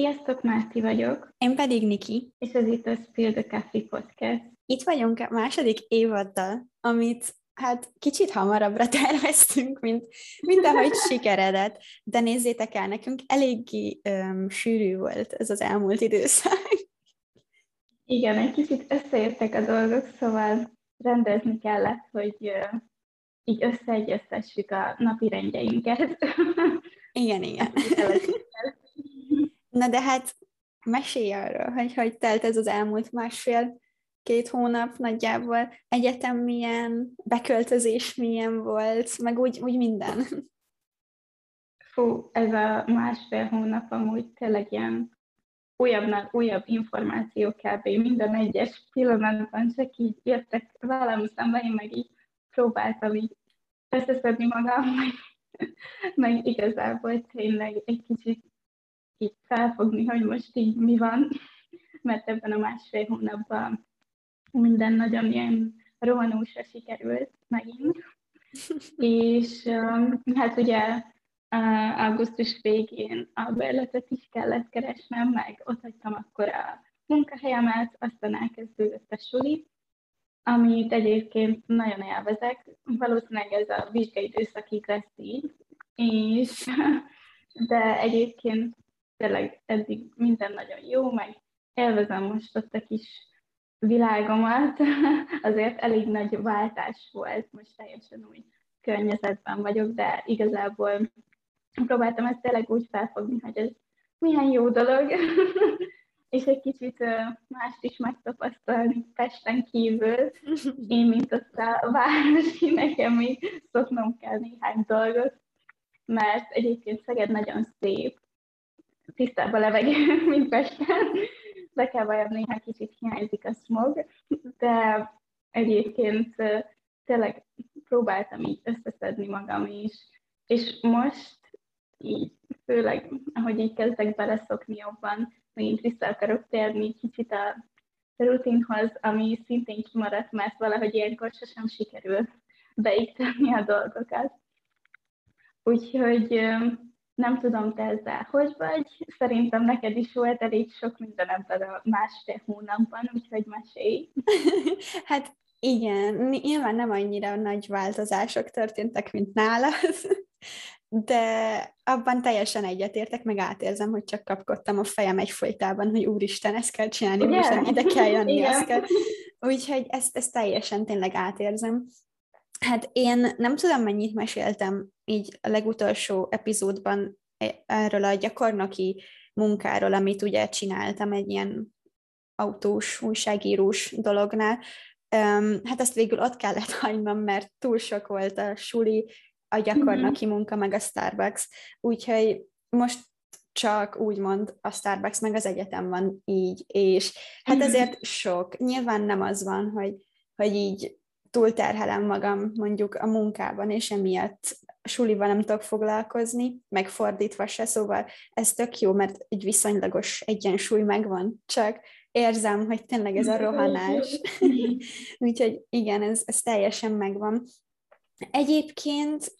Sziasztok, Márti vagyok. Én pedig Niki. És ez itt a Spill the Coffee Podcast. Itt vagyunk a második évaddal, amit hát kicsit hamarabbra terveztünk, mint, mint ahogy sikeredett, de nézzétek el, nekünk eléggé um, sűrű volt ez az elmúlt időszak. Igen, egy kicsit összeértek a dolgok, szóval rendezni kellett, hogy uh, így összeegyeztessük a napi rendjeinket. Igen, igen. Na de hát mesélj arról, hogy hogy telt ez az elmúlt másfél két hónap nagyjából, egyetem milyen, beköltözés milyen volt, meg úgy, úgy minden. Fú, ez a másfél hónap amúgy tényleg ilyen újabb, újabb információk kb. minden egyes pillanatban csak így jöttek velem szembe, én meg így próbáltam így összeszedni magam, meg, meg igazából tényleg egy kicsit így felfogni, hogy most így mi van, mert ebben a másfél hónapban minden nagyon ilyen rohanósra sikerült megint. és um, hát ugye augusztus végén a bérletet is kellett keresnem, meg ott hagytam akkor a munkahelyemet, aztán elkezdődött a suli, amit egyébként nagyon élvezek. Valószínűleg ez a vizsgai időszakig lesz így, és, de egyébként tényleg eddig minden nagyon jó, meg élvezem most ott a kis világomat, azért elég nagy váltás volt, most teljesen új környezetben vagyok, de igazából próbáltam ezt tényleg úgy felfogni, hogy ez milyen jó dolog, és egy kicsit mást is megtapasztalni Pesten kívül. Én, mint ott a városi, nekem még szoknom kell néhány dolgot, mert egyébként Szeged nagyon szép, tisztább a levegő, mint Pesten. Vajon néha kicsit hiányzik a smog, de egyébként tényleg próbáltam így összeszedni magam is, és most így, főleg, ahogy így kezdek beleszokni jobban, megint vissza akarok térni kicsit a rutinhoz, ami szintén kimaradt, mert valahogy ilyenkor sosem sikerül beiktatni a dolgokat. Úgyhogy nem tudom, te ezzel hogy vagy. Szerintem neked is volt elég sok minden ebben a másfél hónapban, úgyhogy mesélj. hát igen, nyilván nem annyira nagy változások történtek, mint nálad, de abban teljesen egyetértek, meg átérzem, hogy csak kapkodtam a fejem egyfolytában, hogy úristen, ezt kell csinálni, yeah. úristen, ide kell jönni, ezt kell. Úgyhogy ezt, ezt teljesen tényleg átérzem. Hát én nem tudom, mennyit meséltem így a legutolsó epizódban e, erről a gyakornoki munkáról, amit ugye csináltam egy ilyen autós, újságírós dolognál. Hát ezt végül ott kellett hagynom, mert túl sok volt a suli, a gyakornoki mm-hmm. munka, meg a Starbucks. Úgyhogy most csak úgymond a Starbucks meg az egyetem van így, és hát mm-hmm. ezért sok. Nyilván nem az van, hogy, hogy így túlterhelem magam mondjuk a munkában, és emiatt sulival nem tudok foglalkozni, megfordítva se, szóval ez tök jó, mert egy viszonylagos egyensúly megvan, csak érzem, hogy tényleg ez a rohanás. Úgyhogy igen, ez, ez teljesen megvan. Egyébként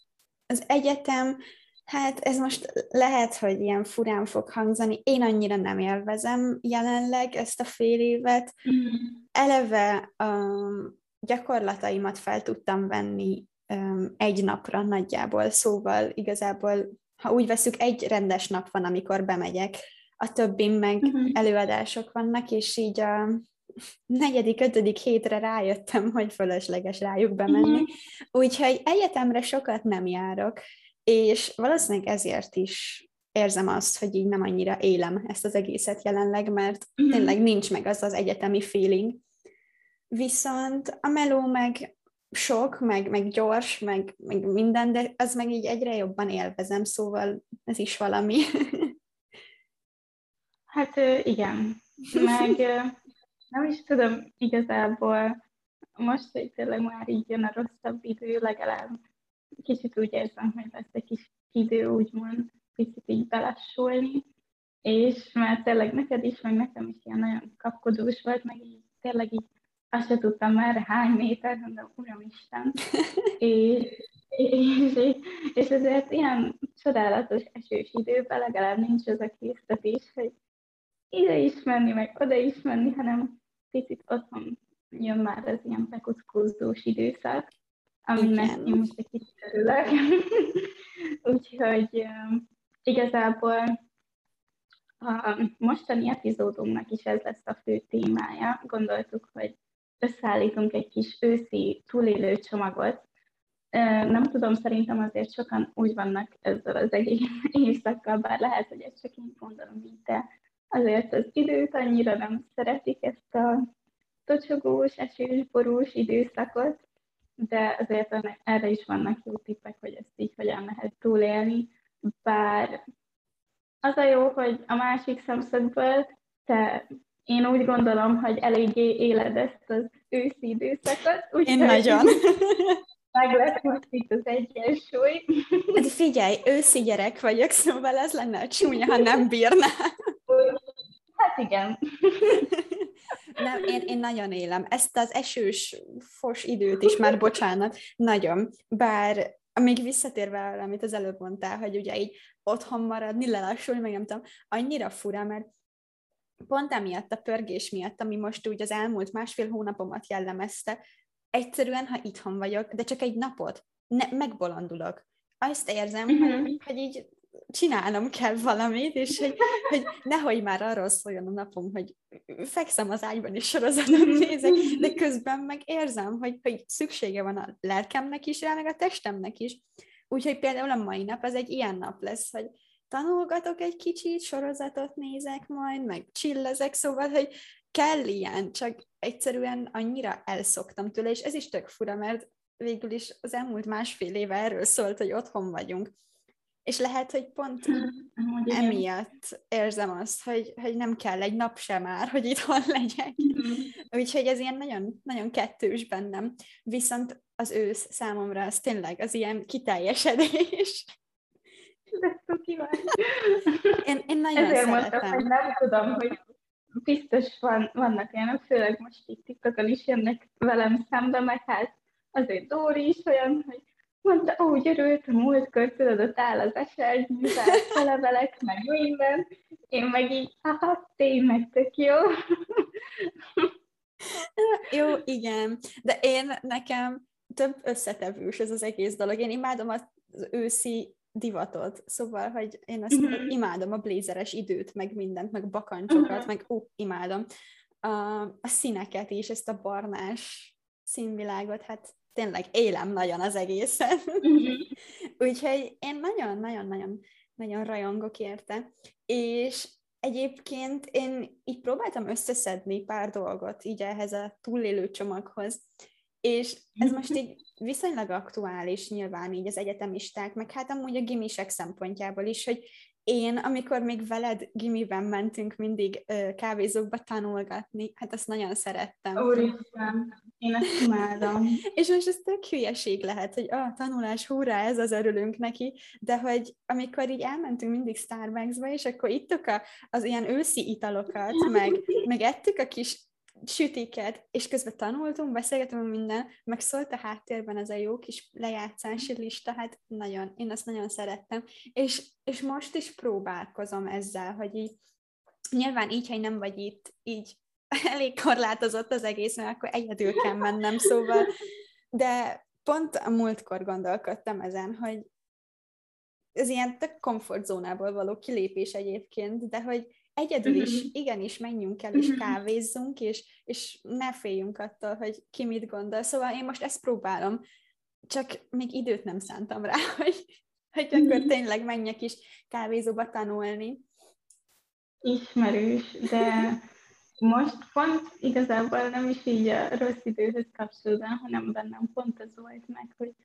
az egyetem, hát ez most lehet, hogy ilyen furán fog hangzani, én annyira nem élvezem jelenleg ezt a fél évet. Mm. Eleve um, gyakorlataimat fel tudtam venni egy napra nagyjából, szóval igazából, ha úgy veszük, egy rendes nap van, amikor bemegyek, a többin meg uh-huh. előadások vannak, és így a negyedik, ötödik hétre rájöttem, hogy fölösleges rájuk bemenni. Uh-huh. Úgyhogy egyetemre sokat nem járok, és valószínűleg ezért is érzem azt, hogy így nem annyira élem ezt az egészet jelenleg, mert uh-huh. tényleg nincs meg az az egyetemi feeling, Viszont a meló meg sok, meg, meg gyors, meg, meg minden, de az meg így egyre jobban élvezem, szóval ez is valami. Hát igen, meg nem is tudom igazából, most, hogy tényleg már így jön a rosszabb idő, legalább kicsit úgy érzem, hogy lesz egy kis idő, úgymond, picit így belassulni, és mert tényleg neked is, meg nekem is ilyen nagyon kapkodós volt, meg így tényleg így azt se tudtam már hány méter, mondom, Uramisten. és, és, és ezért ilyen csodálatos esős időben legalább nincs az a késztetés, hogy ide is menni, meg oda is menni, hanem picit otthon jön már az ilyen bekuckózós időszak, aminek én most egy kicsit örülök. Úgyhogy igazából a mostani epizódunknak is ez lesz a fő témája. Gondoltuk, hogy összeállítunk egy kis őszi túlélő csomagot. Nem tudom, szerintem azért sokan úgy vannak ezzel az egész éjszakkal, bár lehet, hogy ezt csak én gondolom így, de azért az időt annyira nem szeretik ezt a tocsogós, esős, borús időszakot, de azért erre is vannak jó tippek, hogy ezt így hogyan lehet túlélni, bár az a jó, hogy a másik szemszögből te én úgy gondolom, hogy eléggé éled ezt az őszi időszakot. Úgy én nagyon. Meg lesz most itt az egyensúly. Hát figyelj, őszi gyerek vagyok, szóval ez lenne a csúnya, ha nem bírná. Hát igen. Nem, én, én nagyon élem. Ezt az esős, fos időt is már, bocsánat, nagyon. Bár még visszatérve, amit az előbb mondtál, hogy ugye így otthon maradni, lelassulni, meg nem tudom, annyira fura, mert pont emiatt a pörgés miatt, ami most úgy az elmúlt másfél hónapomat jellemezte, egyszerűen, ha itthon vagyok, de csak egy napot, ne, megbolondulok. Azt érzem, mm-hmm. hogy, hogy így csinálnom kell valamit, és hogy, hogy nehogy már arról szóljon a napom, hogy fekszem az ágyban és sorozatot nézek, de közben meg érzem, hogy, hogy szüksége van a lelkemnek is rá, meg a testemnek is. Úgyhogy például a mai nap az egy ilyen nap lesz, hogy tanulgatok egy kicsit, sorozatot nézek majd, meg csillezek, szóval, hogy kell ilyen, csak egyszerűen annyira elszoktam tőle, és ez is tök fura, mert végül is az elmúlt másfél éve erről szólt, hogy otthon vagyunk. És lehet, hogy pont emiatt érzem azt, hogy, hogy nem kell egy nap sem már, hogy itthon legyek. Mm. Úgyhogy ez ilyen nagyon, nagyon kettős bennem. Viszont az ősz számomra az tényleg az ilyen kiteljesedés. Én, én nagyon Ezért szeretem. mondtam, hogy nem tudom, hogy biztos van, vannak olyanok, főleg most itt TikTokon is jönnek velem szembe, meg hát azért Dóri is olyan, hogy mondta, úgy örült, a múltkor tudod, ott áll az esernyővel, a levelek, meg minden. Én meg így, aha, tényleg tök jó. jó, igen. De én nekem több összetevős ez az egész dolog. Én imádom az őszi divatot, szóval, hogy én azt mm-hmm. imádom a blézeres időt, meg mindent, meg bakancsokat, mm-hmm. meg ó, imádom a, a színeket is, ezt a barnás színvilágot, hát tényleg élem nagyon az egészet. Mm-hmm. Úgyhogy én nagyon-nagyon-nagyon nagyon rajongok érte. És egyébként én így próbáltam összeszedni pár dolgot így ehhez a túlélő csomaghoz, és ez most így viszonylag aktuális nyilván így az egyetemisták, meg hát amúgy a gimisek szempontjából is, hogy én, amikor még veled gimiben mentünk mindig ö, kávézókba tanulgatni, hát azt nagyon szerettem. Úristen, én ezt imádom. és most ez tök hülyeség lehet, hogy a tanulás, húrá, ez az örülünk neki, de hogy amikor így elmentünk mindig Starbucksba, és akkor ittuk a, az ilyen őszi italokat, meg, meg ettük a kis sütiket, és közben tanultunk, beszélgetünk minden, meg szólt a háttérben ez a jó kis lejátszási lista, hát nagyon, én azt nagyon szerettem, és, és most is próbálkozom ezzel, hogy így, nyilván így, hogy nem vagy itt, így elég korlátozott az egész, mert akkor egyedül kell mennem, szóval, de pont a múltkor gondolkodtam ezen, hogy ez ilyen tök komfortzónából való kilépés egyébként, de hogy egyedül is, uh-huh. igenis menjünk el, és uh-huh. kávézzunk, és, és ne féljünk attól, hogy ki mit gondol. Szóval én most ezt próbálom, csak még időt nem szántam rá, hogy, hogy akkor uh-huh. tényleg menjek is kávézóba tanulni. Ismerős, de most pont igazából nem is így a rossz időhöz kapcsolódóan, hanem bennem pont az volt meg, hogy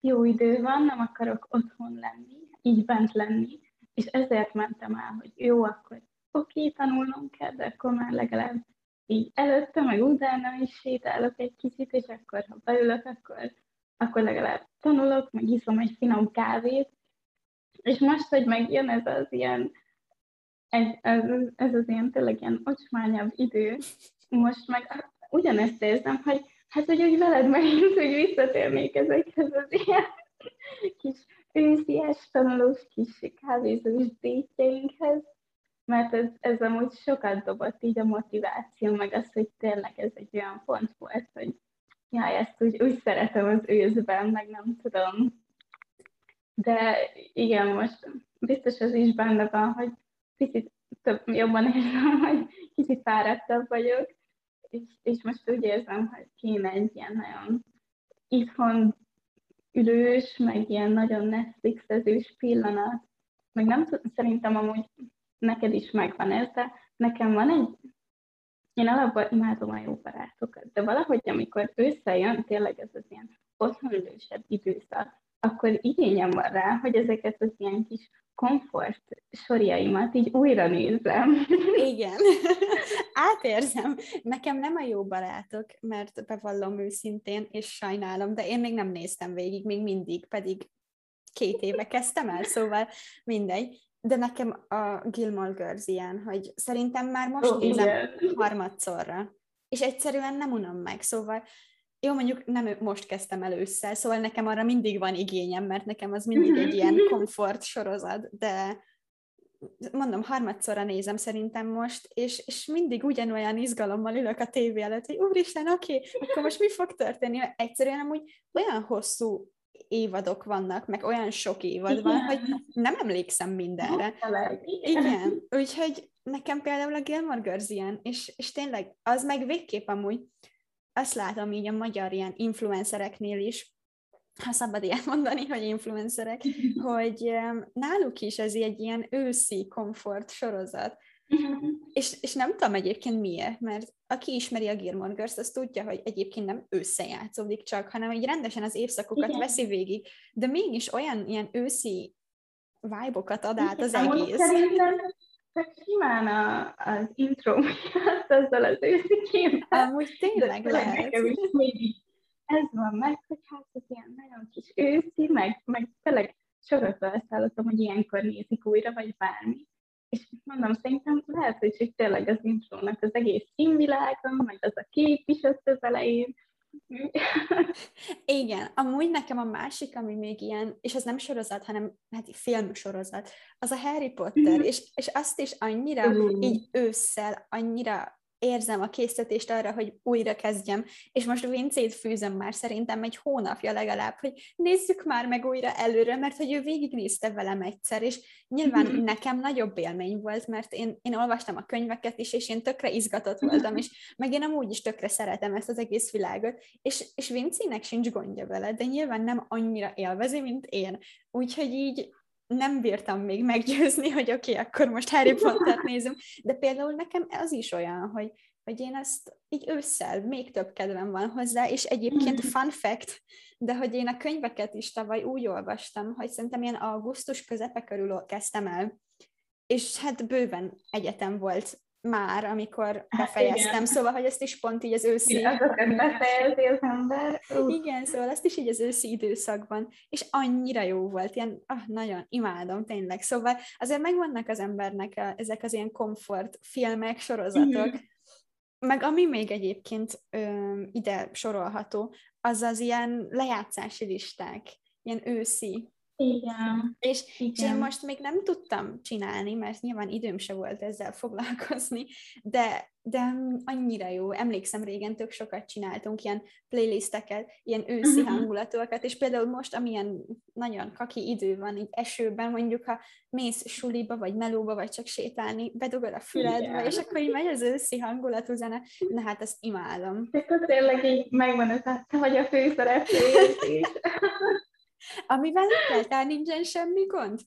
jó idő van, nem akarok otthon lenni, így bent lenni, és ezért mentem el, hogy jó, akkor oké, tanulnom kell, de akkor már legalább így előtte, meg utána is sétálok egy kicsit, és akkor, ha beülök, akkor, akkor legalább tanulok, meg iszom egy finom kávét. És most, hogy megjön ez az ilyen, egy, ez, ez az ilyen tényleg ilyen ocsmányabb idő, most meg ugyanezt érzem, hogy hát, hogy úgy veled megint, hogy visszatérnék ezekhez az ilyen kis őszies tanulós kis kávézós détjeinkhez, mert ez, ez amúgy sokat dobott így a motiváció, meg az, hogy tényleg ez egy olyan pont volt, hogy jaj, ezt úgy, úgy szeretem az őszben, meg nem tudom. De igen, most biztos az is benne van, hogy picit több, jobban érzem, hogy kicsit fáradtabb vagyok, és, és most úgy érzem, hogy kéne egy ilyen nagyon itthon ülős, meg ilyen nagyon Netflixezős pillanat. Meg nem tudom, szerintem amúgy neked is megvan ez, de nekem van egy, én alapban imádom a jó barátokat, de valahogy amikor összejön tényleg ez az ilyen otthonülősebb időszak, akkor igényem van rá, hogy ezeket az ilyen kis komfort sorjaimat így újra nézem. Igen, átérzem. Nekem nem a jó barátok, mert bevallom őszintén, és sajnálom, de én még nem néztem végig, még mindig, pedig két éve kezdtem el, szóval mindegy. De nekem a Gilmore Girls ilyen, hogy szerintem már most oh, nézem harmadszorra, és egyszerűen nem unom meg, szóval jó, mondjuk nem most kezdtem el ősszel, szóval nekem arra mindig van igényem, mert nekem az mindig egy ilyen komfort sorozat, de mondom, harmadszorra nézem szerintem most, és, és mindig ugyanolyan izgalommal ülök a tévé előtt, hogy úristen, oké, okay, akkor most mi fog történni? Egyszerűen amúgy olyan hosszú évadok vannak, meg olyan sok évad van, hogy nem emlékszem mindenre. Igen, úgyhogy nekem például a Gilmore Girls ilyen, és, és tényleg az meg végképp amúgy, azt látom így a magyar ilyen influencereknél is, ha szabad ilyet mondani, hogy influencerek, hogy náluk is ez egy ilyen őszi komfort sorozat. Uh-huh. És, és nem tudom egyébként miért, mert aki ismeri a Gilmore Girls, az tudja, hogy egyébként nem összejátszódik csak, hanem így rendesen az évszakokat Igen. veszi végig, de mégis olyan ilyen őszi vibe-okat ad át az Igen, egész. Szerintem csak simán a, az intro miatt azzal az őszi képpel. Amúgy tényleg De lehet. is ez van meg, hogy hát ez ilyen nagyon kis őszi, meg, meg tényleg sokat felszállottam, hogy ilyenkor nézik újra, vagy bármi. És mondom, szerintem lehet, hogy csak tényleg az intrónak az egész színvilága, meg az a kép is ott az elején, igen, amúgy nekem a másik, ami még ilyen, és az nem sorozat, hanem hát filmsorozat, az a Harry Potter, mm. és, és azt is annyira mm. így ősszel, annyira érzem a készítést arra, hogy újra kezdjem, és most Vincét fűzöm már szerintem egy hónapja legalább, hogy nézzük már meg újra előre, mert hogy ő végignézte velem egyszer, és nyilván mm-hmm. nekem nagyobb élmény volt, mert én, én olvastam a könyveket is, és én tökre izgatott voltam, és meg én amúgy is tökre szeretem ezt az egész világot, és, és Vincének sincs gondja vele, de nyilván nem annyira élvezi, mint én. Úgyhogy így nem bírtam még meggyőzni, hogy oké, okay, akkor most Harry Potter nézem, de például nekem az is olyan, hogy, hogy én ezt így ősszel még több kedvem van hozzá, és egyébként mm. fun fact, de hogy én a könyveket is tavaly úgy olvastam, hogy szerintem ilyen augusztus közepe körül kezdtem el, és hát bőven egyetem volt már, amikor hát befejeztem, hát szóval, hogy ezt is pont így az őszi... Azokat befejezi az ember. Uh. Igen, szóval ezt is így az őszi időszakban, és annyira jó volt, ilyen, ah, nagyon imádom, tényleg. Szóval azért megvannak az embernek a, ezek az ilyen komfort filmek, sorozatok, mm. meg ami még egyébként ö, ide sorolható, az az ilyen lejátszási listák, ilyen őszi igen. És, Igen. és én most még nem tudtam csinálni, mert nyilván időm se volt ezzel foglalkozni, de, de annyira jó. Emlékszem, régen tök sokat csináltunk ilyen playlisteket, ilyen őszi uh-huh. hangulatúakat, és például most, amilyen nagyon kaki idő van, így esőben, mondjuk, ha mész suliba, vagy melóba, vagy csak sétálni, bedugod a füledbe, Igen. és akkor így megy az őszi hangulatú zene, na hát ezt imádom. Akkor tényleg így megvan az, te vagy a főszereplő is. Amivel egyáltalán nincsen semmi gond.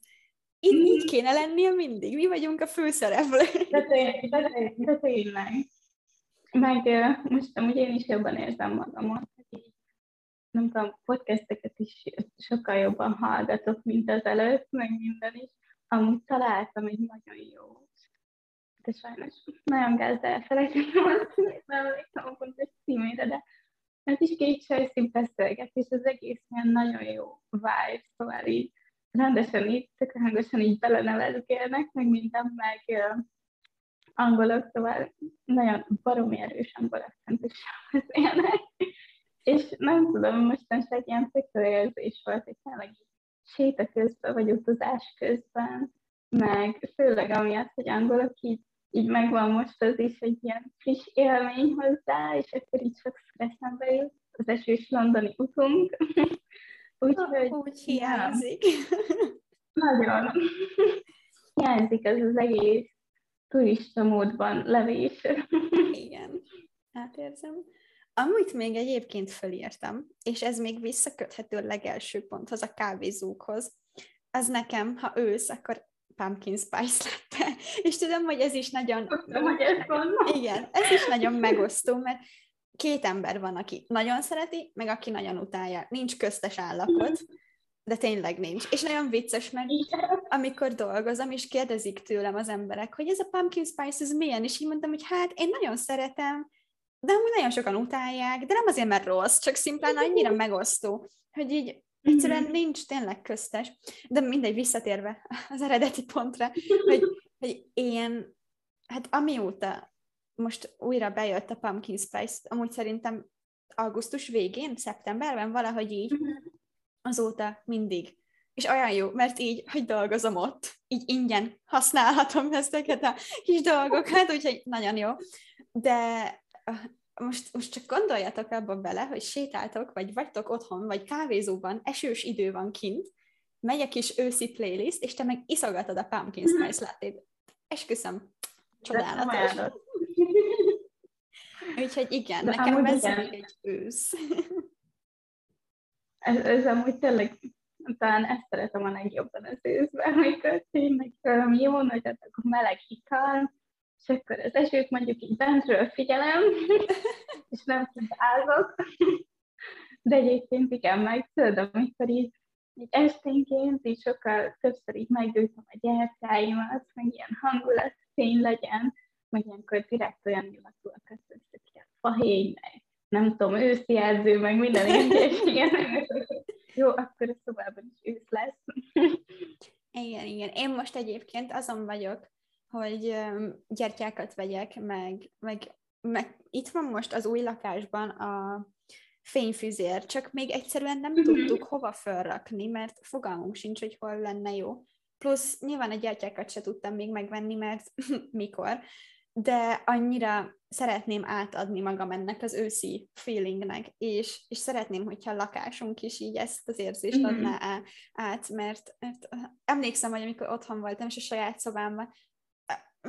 Itt mm. így kéne lennie mindig. Mi vagyunk a főszereplők. De, tény, de, de tényleg. Meg most amúgy én is jobban érzem magamot. Nem tudom, podcasteket is sokkal jobban hallgatok, mint az előtt, meg minden is. Amúgy találtam egy nagyon jó de sajnos nagyon gáz elfelejtettem azt, nem emlékszem a pontos címére, de ez is két sajszín beszélgetés, az egész ilyen nagyon jó vibe, szóval így rendesen így, tök hangosan így belenevezgélnek, meg minden, meg uh, angolok, szóval nagyon baromi erős angol akcentussal beszélnek. És nem tudom, mostanság ilyen tök érzés volt, hogy tényleg séta közben, vagy utazás közben, meg főleg amiatt, hogy angolok így, így megvan most az is egy ilyen friss élmény hozzá, és akkor így sok stresszembe jut az esős londoni utunk. Úgyhogy úgy hiányzik. Nagyon. hiányzik ez az egész turista módban levés. Igen, átérzem. Amit még egyébként fölírtam, és ez még visszaköthető a legelső ponthoz, a kávézókhoz, az nekem, ha ősz, akkor pumpkin spice latte. És tudom, hogy ez is nagyon... Tudom, hogy ez van. Igen, ez is nagyon megosztó, mert két ember van, aki nagyon szereti, meg aki nagyon utálja. Nincs köztes állapot, de tényleg nincs. És nagyon vicces, mert amikor dolgozom, és kérdezik tőlem az emberek, hogy ez a pumpkin spice, ez milyen? És így mondtam, hogy hát én nagyon szeretem, de amúgy nagyon sokan utálják, de nem azért, mert rossz, csak szimplán annyira megosztó, hogy így egyszerűen mhm. nincs tényleg köztes. De mindegy, visszatérve az eredeti pontra, hogy, hogy én, hát amióta most újra bejött a Pumpkin Spice, amúgy szerintem augusztus végén, szeptemberben, valahogy így, mhm. azóta mindig. És olyan jó, mert így, hogy dolgozom ott, így ingyen használhatom ezeket a kis dolgokat, úgyhogy nagyon jó. De most, most csak gondoljatok abba bele, hogy sétáltok, vagy vagytok otthon, vagy kávézóban, esős idő van kint, megy a kis őszi playlist, és te meg iszogatod a pumpkin spice latte Esküszöm, csodálatos. Úgyhogy igen, De nekem ez igen. egy ősz. ez, ez amúgy tényleg, talán ezt szeretem a legjobban az őszben, amikor tényleg jó nagy a meleg hikal, és akkor az esőt mondjuk így bentről figyelem, és nem tudázok. De egyébként igen, meg tudod, amikor így, így esténként így sokkal többször így meggyújtom a gyertyáimat, meg ilyen hangulat fény legyen, meg ilyenkor direkt olyan illatúak az hogy ilyen fahéj, meg nem tudom, őszi edző, meg minden ilyen Jó, akkor a szobában is ősz lesz. igen, igen. Én most egyébként azon vagyok, hogy gyertyákat vegyek, meg, meg, meg itt van most az új lakásban a fényfüzér, csak még egyszerűen nem mhm. tudtuk hova felrakni, mert fogalmunk sincs, hogy hol lenne jó. Plusz nyilván a gyertyákat se tudtam még megvenni, mert mikor, de annyira szeretném átadni magam ennek az őszi feelingnek, és, és szeretném, hogyha a lakásunk is így ezt az érzést mm-hmm. adná át, mert, mert emlékszem, hogy amikor otthon voltam, és a saját szobámban,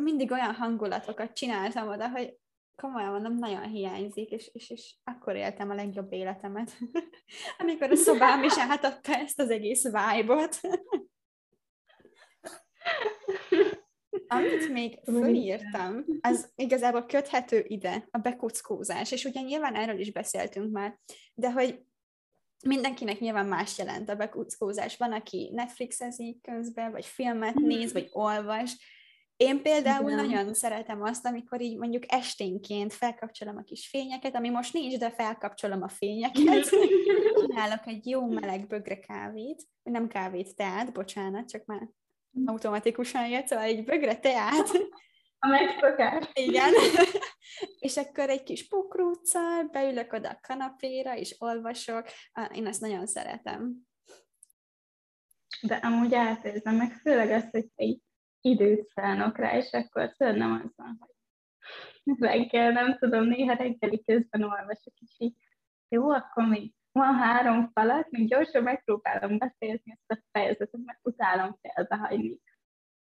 mindig olyan hangulatokat csináltam oda, hogy komolyan mondom, nagyon hiányzik, és, és, és akkor éltem a legjobb életemet, amikor a szobám is átadta ezt az egész vibe-ot. Amit még fölírtam, az igazából köthető ide, a bekuckózás, és ugye nyilván erről is beszéltünk már, de hogy mindenkinek nyilván más jelent a bekuckózás. Van, aki Netflixezik közben, vagy filmet néz, vagy olvas, én például Igen. nagyon szeretem azt, amikor így mondjuk esténként felkapcsolom a kis fényeket, ami most nincs, de felkapcsolom a fényeket, csinálok egy jó meleg bögre kávét, nem kávét, teát, bocsánat, csak már automatikusan jött, szóval egy bögre teát. A megszokás. Igen. és akkor egy kis pukrúccal beülök oda a kanapéra, és olvasok. Én ezt nagyon szeretem. De amúgy átérzem, meg főleg azt, hogy így időt szánok rá, és akkor szerintem az van, hogy reggel, nem tudom, néha reggeli közben olvasok, és így jó, akkor még van három falat, még gyorsan megpróbálom beszélni ezt a fejezetet, mert utálom felbehagyni.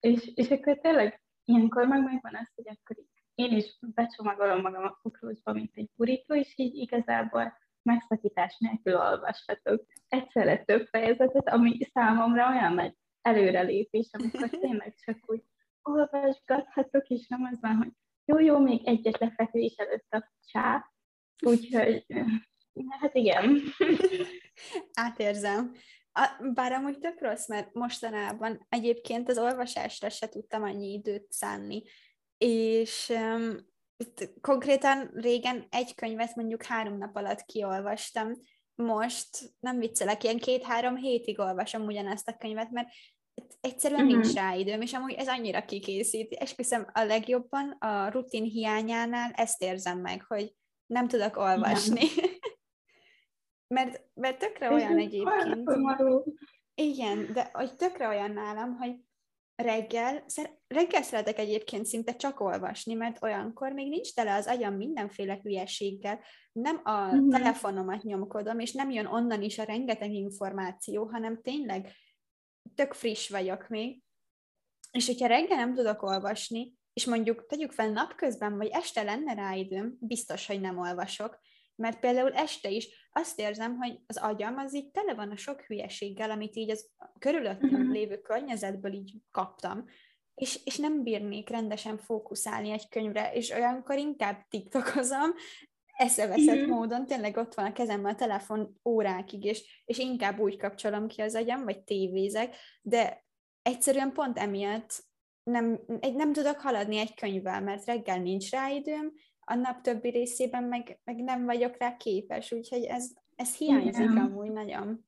És, és akkor tényleg ilyenkor meg megvan az, hogy akkor én is becsomagolom magam a kukrúzba, mint egy burító, és így igazából megszakítás nélkül olvashatok egyszerre több fejezetet, ami számomra olyan nagy előrelépés, amikor tényleg csak úgy olvasgathatok, és nem az van, hogy jó, jó, még egyet lefekvés előtt a csáp, úgyhogy hát igen. Átérzem. A, bár amúgy tök rossz, mert mostanában egyébként az olvasásra se tudtam annyi időt szánni, és um, konkrétan régen egy könyvet mondjuk három nap alatt kiolvastam, most nem viccelek, ilyen két-három hétig olvasom ugyanezt a könyvet, mert egyszerűen uh-huh. nincs rá időm, és amúgy ez annyira kikészít. Esküszöm, a legjobban a rutin hiányánál ezt érzem meg, hogy nem tudok olvasni. mert, mert tökre olyan egyébként. Igen, de hogy tökre olyan nálam, hogy reggel, reggel szeretek egyébként szinte csak olvasni, mert olyankor még nincs tele az agyam mindenféle hülyeséggel, nem a mm-hmm. telefonomat nyomkodom, és nem jön onnan is a rengeteg információ, hanem tényleg tök friss vagyok még, és hogyha reggel nem tudok olvasni, és mondjuk tegyük fel napközben, vagy este lenne rá időm, biztos, hogy nem olvasok, mert például este is azt érzem, hogy az agyam az így tele van a sok hülyeséggel, amit így az körülöttem uh-huh. lévő környezetből így kaptam, és, és nem bírnék rendesen fókuszálni egy könyvre, és olyankor inkább tiktokozom, eszeveszett uh-huh. módon, tényleg ott van a kezemben a telefon órákig, és, és inkább úgy kapcsolom ki az agyam, vagy tévézek, de egyszerűen pont emiatt nem, nem tudok haladni egy könyvvel, mert reggel nincs rá időm, a nap többi részében meg, meg nem vagyok rá képes, úgyhogy ez, ez hiányzik Igen. amúgy nagyon.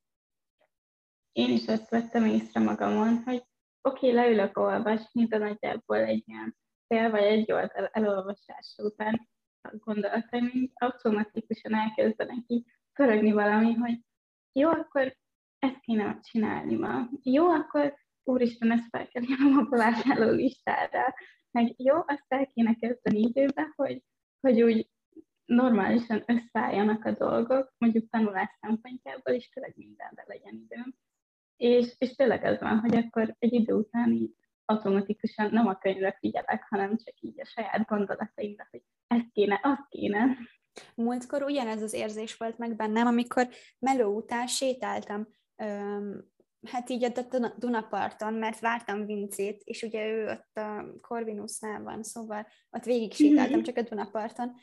Én is azt vettem észre magamon, hogy oké, okay, leülök olvasni, de nagyjából egy ilyen fél vagy egy oldal el, elolvasás után a gondolataim automatikusan elkezdenek így pörögni valami, hogy jó, akkor ezt kéne csinálni ma. Jó, akkor úristen, ezt fel kell a vásárló listára. Meg jó, azt el kéne kezdeni időbe, hogy hogy úgy normálisan összeálljanak a dolgok, mondjuk tanulás szempontjából is tényleg mindenre legyen időm. És, és tényleg az van, hogy akkor egy idő után így automatikusan nem a könyvre figyelek, hanem csak így a saját gondolataimra, hogy ez kéne, az kéne. Múltkor ugyanez az érzés volt meg bennem, amikor meló után sétáltam öm, hát így a Dunaparton, mert vártam Vincét, és ugye ő ott a Corvinusnál van, szóval ott végig sétáltam mm-hmm. csak a Dunaparton,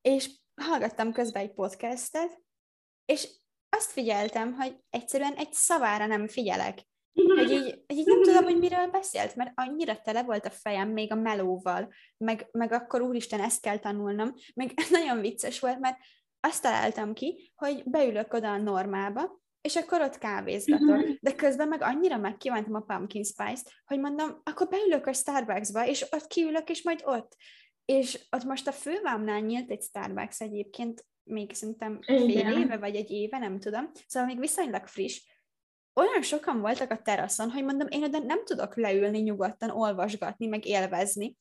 és hallgattam közben egy podcastet, és azt figyeltem, hogy egyszerűen egy szavára nem figyelek. Hogy így, hogy így nem tudom, hogy miről beszélt, mert annyira tele volt a fejem még a melóval, meg, meg akkor úristen, ezt kell tanulnom, meg nagyon vicces volt, mert azt találtam ki, hogy beülök oda a normába, és akkor ott kávézgatok. Uh-huh. De közben meg annyira megkívántam a pumpkin spice-t, hogy mondom, akkor beülök a Starbucksba, és ott kiülök, és majd ott. És ott most a fővámnál nyílt egy Starbucks egyébként, még szerintem fél Igen. éve, vagy egy éve, nem tudom. Szóval még viszonylag friss. Olyan sokan voltak a teraszon, hogy mondom, én oda nem tudok leülni nyugodtan, olvasgatni, meg élvezni.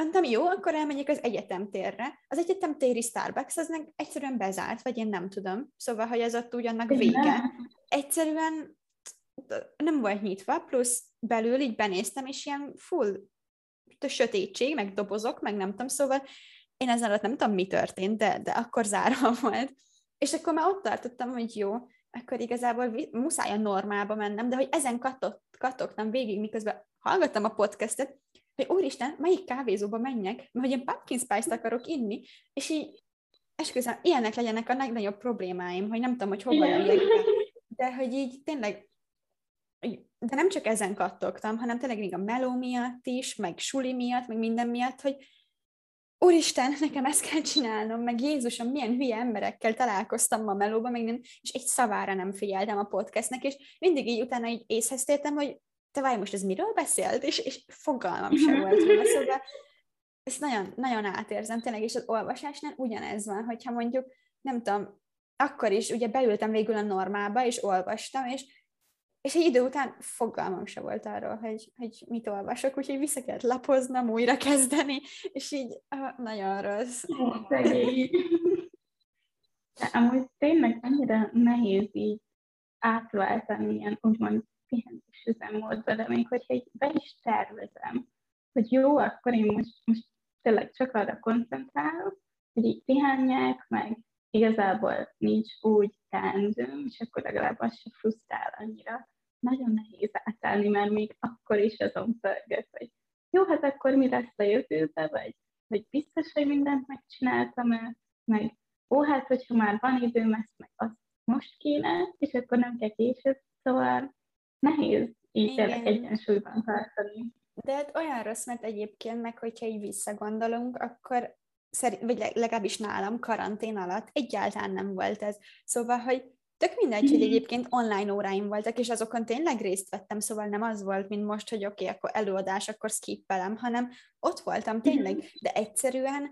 Mondtam, jó, akkor elmegyek az egyetemtérre. Az egyetemtéri Starbucks az meg egyszerűen bezárt, vagy én nem tudom. Szóval, hogy ez ott ugyannak vége. Egyszerűen nem volt nyitva, plusz belül így benéztem, és ilyen full sötétség, meg dobozok, meg nem tudom, szóval én alatt nem tudom, mi történt, de, de akkor zárva volt. És akkor már ott tartottam, hogy jó, akkor igazából muszáj a normába mennem, de hogy ezen katott, kattogtam végig, miközben hallgattam a podcastet, hogy úristen, melyik kávézóba menjek, mert hogy én pumpkin spice-t akarok inni, és így esküszöm, ilyenek legyenek a legnagyobb problémáim, hogy nem tudom, hogy hova jöjjek De hogy így tényleg, de nem csak ezen kattogtam, hanem tényleg még a meló miatt is, meg suli miatt, meg minden miatt, hogy Úristen, nekem ezt kell csinálnom, meg Jézusom, milyen hülye emberekkel találkoztam ma melóban, meg nem, és egy szavára nem figyeltem a podcastnek, és mindig így utána így észhez tértem, hogy te várj, most ez miről beszélt? És, és fogalmam sem volt róla, szóval ezt nagyon, nagyon átérzem tényleg, és az olvasásnál ugyanez van, hogyha mondjuk, nem tudom, akkor is ugye beültem végül a normába, és olvastam, és és egy idő után fogalmam se volt arról, hogy, hogy mit olvasok, úgyhogy vissza kellett lapoznom, újra kezdeni, és így nagyon rossz. De amúgy tényleg annyira nehéz így átváltani ilyen úgymond pihenés üzemmódba, de még hogyha így be is tervezem, hogy jó, akkor én most, most tényleg csak arra koncentrálok, hogy így pihenjek, meg igazából nincs úgy teendőm, és akkor legalább az se frusztrál annyira. Nagyon nehéz átállni, mert még akkor is azon pörgök, hogy jó, hát akkor mi lesz a jövőbe, vagy, vagy biztos, hogy mindent megcsináltam-e, meg ó, hát hogyha már van időm, ezt meg azt most kéne, és akkor nem kell később, szóval nehéz így tényleg egyensúlyban tartani. De hát olyan rossz, mert egyébként meg, hogyha így visszagondolunk, akkor szerint, vagy legalábbis nálam karantén alatt egyáltalán nem volt ez. Szóval, hogy tök mindegy, hogy egyébként online óráim voltak, és azokon tényleg részt vettem, szóval nem az volt, mint most, hogy oké, okay, akkor előadás, akkor skippelem, hanem ott voltam tényleg, mm-hmm. de egyszerűen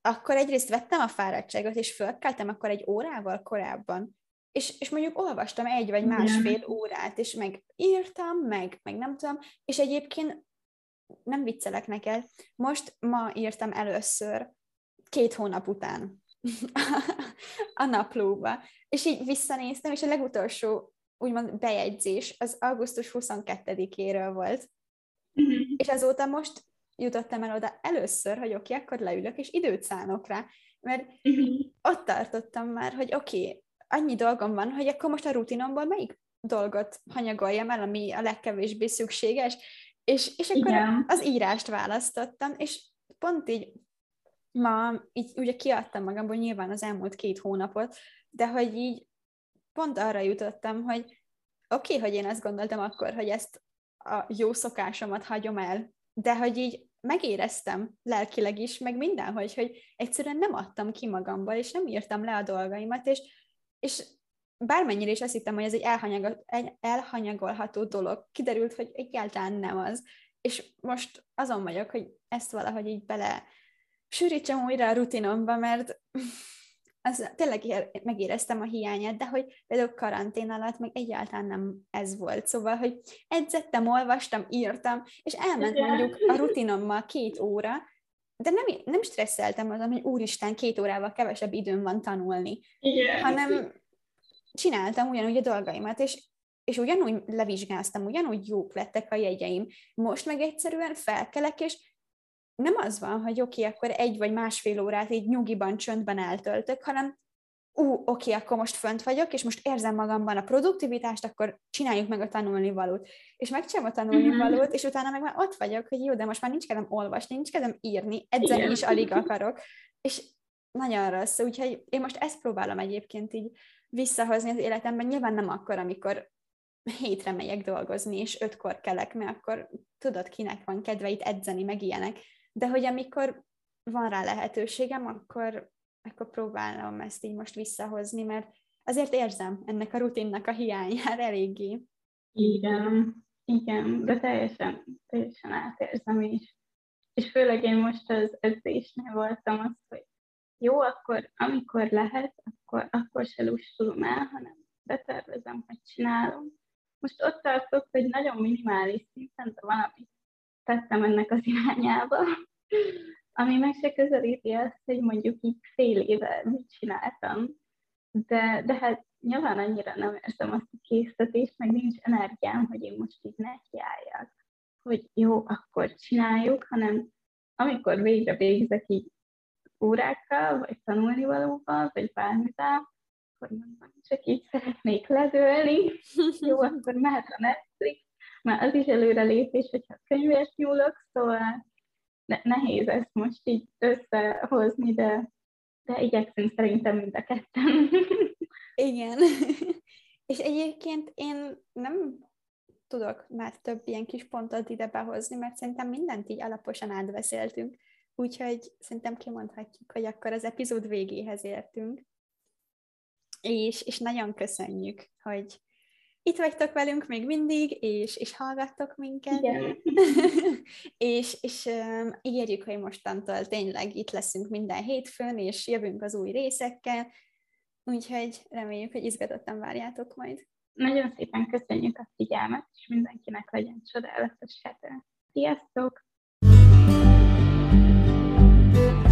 akkor egyrészt vettem a fáradtságot, és fölkeltem akkor egy órával korábban, és, és mondjuk olvastam egy vagy másfél órát, és meg írtam, meg, meg nem tudom, és egyébként nem viccelek neked, most ma írtam először, két hónap után a naplóba, és így visszanéztem, és a legutolsó úgymond bejegyzés az augusztus 22-éről volt, uh-huh. és azóta most jutottam el oda először, hogy oké, okay, akkor leülök, és időt szánok rá, mert uh-huh. ott tartottam már, hogy oké, okay, annyi dolgom van, hogy akkor most a rutinomból melyik dolgot hanyagoljam el, ami a legkevésbé szükséges, és, és akkor Igen. az írást választottam, és pont így ma így ugye kiadtam magamból nyilván az elmúlt két hónapot, de hogy így pont arra jutottam, hogy oké, okay, hogy én azt gondoltam akkor, hogy ezt a jó szokásomat hagyom el, de hogy így megéreztem lelkileg is, meg mindenhogy, hogy egyszerűen nem adtam ki magamból, és nem írtam le a dolgaimat, és, és bármennyire is azt hittem, hogy ez egy elhanyagol, elhanyagolható dolog, kiderült, hogy egyáltalán nem az. És most azon vagyok, hogy ezt valahogy így bele sűrítsem újra a rutinomba, mert az, tényleg ér, megéreztem a hiányát, de hogy például karantén alatt meg egyáltalán nem ez volt. Szóval, hogy edzettem, olvastam, írtam, és elment mondjuk a rutinommal két óra, de nem, nem stresszeltem azon, hogy úristen, két órával kevesebb időm van tanulni, Igen. hanem csináltam ugyanúgy a dolgaimat, és, és ugyanúgy levizsgáztam, ugyanúgy jók lettek a jegyeim. Most meg egyszerűen felkelek, és nem az van, hogy oké, okay, akkor egy vagy másfél órát így nyugiban, csöndben eltöltök, hanem ú, oké, akkor most fönt vagyok, és most érzem magamban a produktivitást, akkor csináljuk meg a tanulnivalót. És megcsinálom a tanulnivalót, mhm. és utána meg már ott vagyok, hogy jó, de most már nincs kedvem olvasni, nincs kedvem írni, edzeni is alig akarok. És nagyon rossz, úgyhogy én most ezt próbálom egyébként így visszahozni az életemben, nyilván nem akkor, amikor hétre megyek dolgozni, és ötkor kelek, mert akkor tudod, kinek van kedve itt edzeni, meg ilyenek, de hogy amikor van rá lehetőségem, akkor, akkor próbálom ezt így most visszahozni, mert azért érzem ennek a rutinnak a hiányát eléggé. Igen, igen, de teljesen, teljesen átérzem is. És főleg én most az edzésnél voltam az, hogy jó, akkor amikor lehet, akkor, akkor se lustulom el, hanem betervezem, hogy csinálom. Most ott tartok, hogy nagyon minimális szinten, de valamit tettem ennek az irányába, ami meg se közelíti azt, hogy mondjuk így fél éve mit csináltam, de, de hát nyilván annyira nem érzem azt a készítést, meg nincs energiám, hogy én most így nekiálljak, hogy jó, akkor csináljuk, hanem amikor végre végzek így órákkal, vagy tanulnivalóval, vagy bármivel, akkor mondom, csak így szeretnék ledőlni, jó, akkor mehet a Netflix, már az is előrelépés, hogyha könyvet nyúlok, szóval ne- nehéz ezt most így összehozni, de, de igyekszünk szerintem mind a ketten. Igen. És egyébként én nem tudok már több ilyen kis pontot ide behozni, mert szerintem mindent így alaposan átbeszéltünk. Úgyhogy szerintem kimondhatjuk, hogy akkor az epizód végéhez értünk. És, és nagyon köszönjük, hogy itt vagytok velünk még mindig, és, és hallgattok minket. és és um, ígérjük, hogy mostantól tényleg itt leszünk minden hétfőn, és jövünk az új részekkel, úgyhogy reméljük, hogy izgatottan várjátok majd. Nagyon szépen köszönjük a figyelmet, és mindenkinek legyen csodálatos hete. Sziasztok! Thank you.